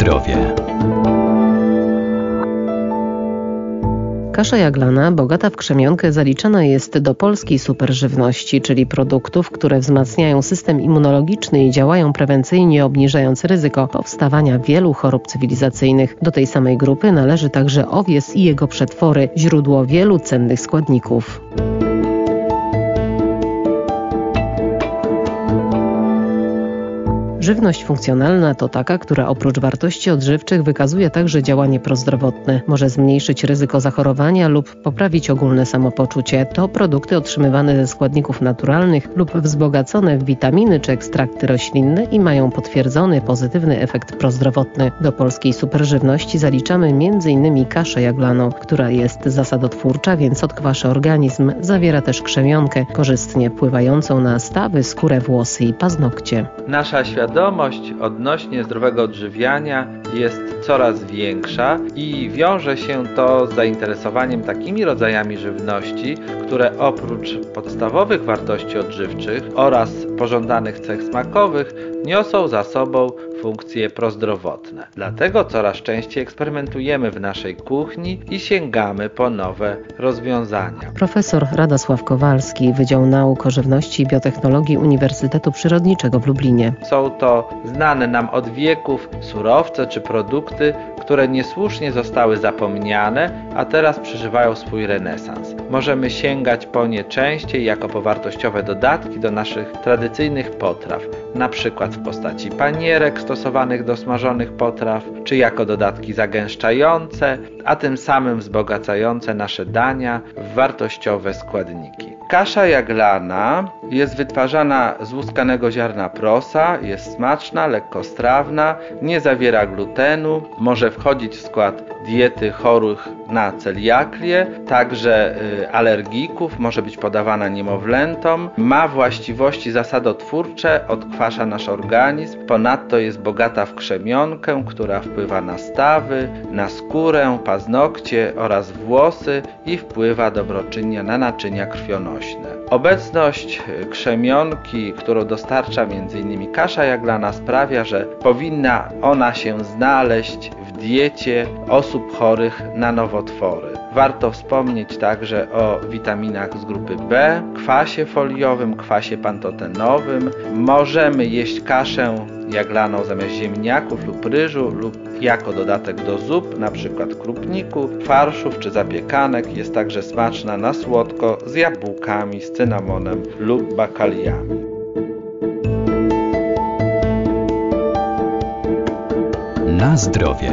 zdrowie. Kasza jaglana, bogata w krzemionkę, zaliczana jest do polskiej superżywności, czyli produktów, które wzmacniają system immunologiczny i działają prewencyjnie, obniżając ryzyko powstawania wielu chorób cywilizacyjnych. Do tej samej grupy należy także owies i jego przetwory, źródło wielu cennych składników. Żywność funkcjonalna to taka, która oprócz wartości odżywczych wykazuje także działanie prozdrowotne. Może zmniejszyć ryzyko zachorowania lub poprawić ogólne samopoczucie. To produkty otrzymywane ze składników naturalnych lub wzbogacone w witaminy czy ekstrakty roślinne i mają potwierdzony pozytywny efekt prozdrowotny. Do polskiej superżywności zaliczamy m.in. kaszę jaglaną, która jest zasadotwórcza, więc odkwaszy organizm. Zawiera też krzemionkę, korzystnie wpływającą na stawy, skórę, włosy i paznokcie. Nasza świadomość świadomość odnośnie zdrowego odżywiania jest coraz większa i wiąże się to z zainteresowaniem takimi rodzajami żywności, które oprócz podstawowych wartości odżywczych oraz pożądanych cech smakowych niosą za sobą funkcje prozdrowotne. Dlatego coraz częściej eksperymentujemy w naszej kuchni i sięgamy po nowe rozwiązania. Profesor Radosław Kowalski, Wydział Nauk o Żywności i Biotechnologii Uniwersytetu Przyrodniczego w Lublinie. Są to znane nam od wieków surowce czy produkty, które niesłusznie zostały zapomniane, a teraz przeżywają swój renesans. Możemy sięgać po nie częściej jako po wartościowe dodatki do naszych tradycyjnych potraw, na przykład w postaci panierek stosowanych do smażonych potraw, czy jako dodatki zagęszczające, a tym samym wzbogacające nasze dania w wartościowe składniki. Kasza jaglana jest wytwarzana z łuskanego ziarna prosa, jest smaczna, lekkostrawna, nie zawiera glutenu, może wchodzić w skład diety chorych na celiaklię, także y, alergików, może być podawana niemowlętom, ma właściwości zasadotwórcze, odkwasza nasz organizm, ponadto jest bogata w krzemionkę, która wpływa na stawy, na skórę, paznokcie oraz włosy i wpływa dobroczynnie na naczynia krwionośne. Obecność krzemionki, którą dostarcza m.in. kasza jaglana sprawia, że powinna ona się znaleźć w diecie osób chorych na nowotwory. Warto wspomnieć także o witaminach z grupy B, kwasie foliowym, kwasie pantotenowym. Możemy jeść kaszę jaglaną zamiast ziemniaków lub ryżu lub jako dodatek do zup, np. krupniku, farszów czy zapiekanek. Jest także smaczna na słodko z jabłkami, z cynamonem lub bakaliami. Na zdrowie.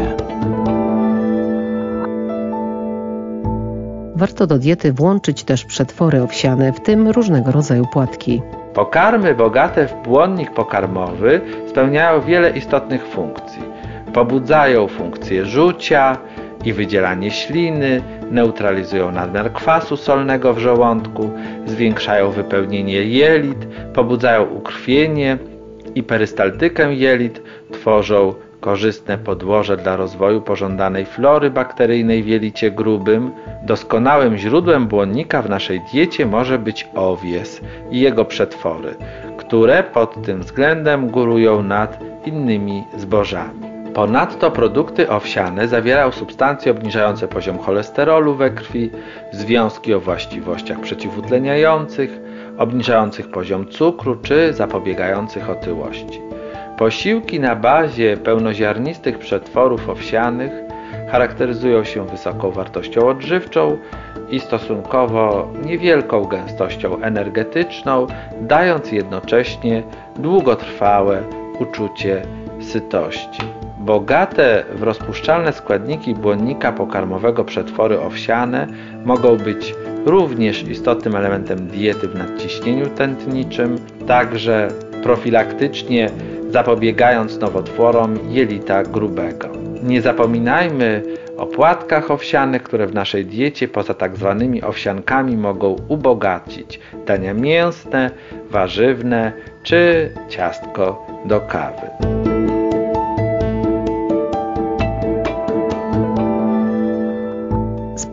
Warto do diety włączyć też przetwory owsiane, w tym różnego rodzaju płatki. Pokarmy bogate w błonnik pokarmowy spełniają wiele istotnych funkcji. Pobudzają funkcję rzucia i wydzielanie śliny, neutralizują nadmiar kwasu solnego w żołądku, zwiększają wypełnienie jelit, pobudzają ukrwienie i perystaltykę jelit, tworzą korzystne podłoże dla rozwoju pożądanej flory bakteryjnej w jelicie grubym. Doskonałym źródłem błonnika w naszej diecie może być owies i jego przetwory, które pod tym względem górują nad innymi zbożami. Ponadto produkty owsiane zawierają substancje obniżające poziom cholesterolu we krwi, związki o właściwościach przeciwutleniających, obniżających poziom cukru czy zapobiegających otyłości. Posiłki na bazie pełnoziarnistych przetworów owsianych charakteryzują się wysoką wartością odżywczą i stosunkowo niewielką gęstością energetyczną, dając jednocześnie długotrwałe uczucie sytości. Bogate w rozpuszczalne składniki błonnika pokarmowego przetwory owsiane mogą być również istotnym elementem diety w nadciśnieniu tętniczym, także profilaktycznie zapobiegając nowotworom jelita grubego. Nie zapominajmy o płatkach owsianych, które w naszej diecie poza tak zwanymi owsiankami mogą ubogacić dania mięsne, warzywne czy ciastko do kawy.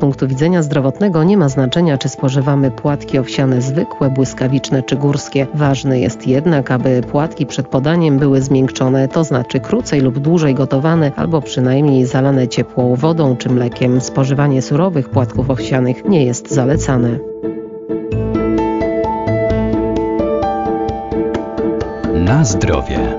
Punktu widzenia zdrowotnego nie ma znaczenia, czy spożywamy płatki owsiane zwykłe, błyskawiczne czy górskie. Ważne jest jednak, aby płatki przed podaniem były zmiękczone, to znaczy krócej lub dłużej gotowane albo przynajmniej zalane ciepłą wodą czy mlekiem. Spożywanie surowych płatków owsianych nie jest zalecane. Na zdrowie.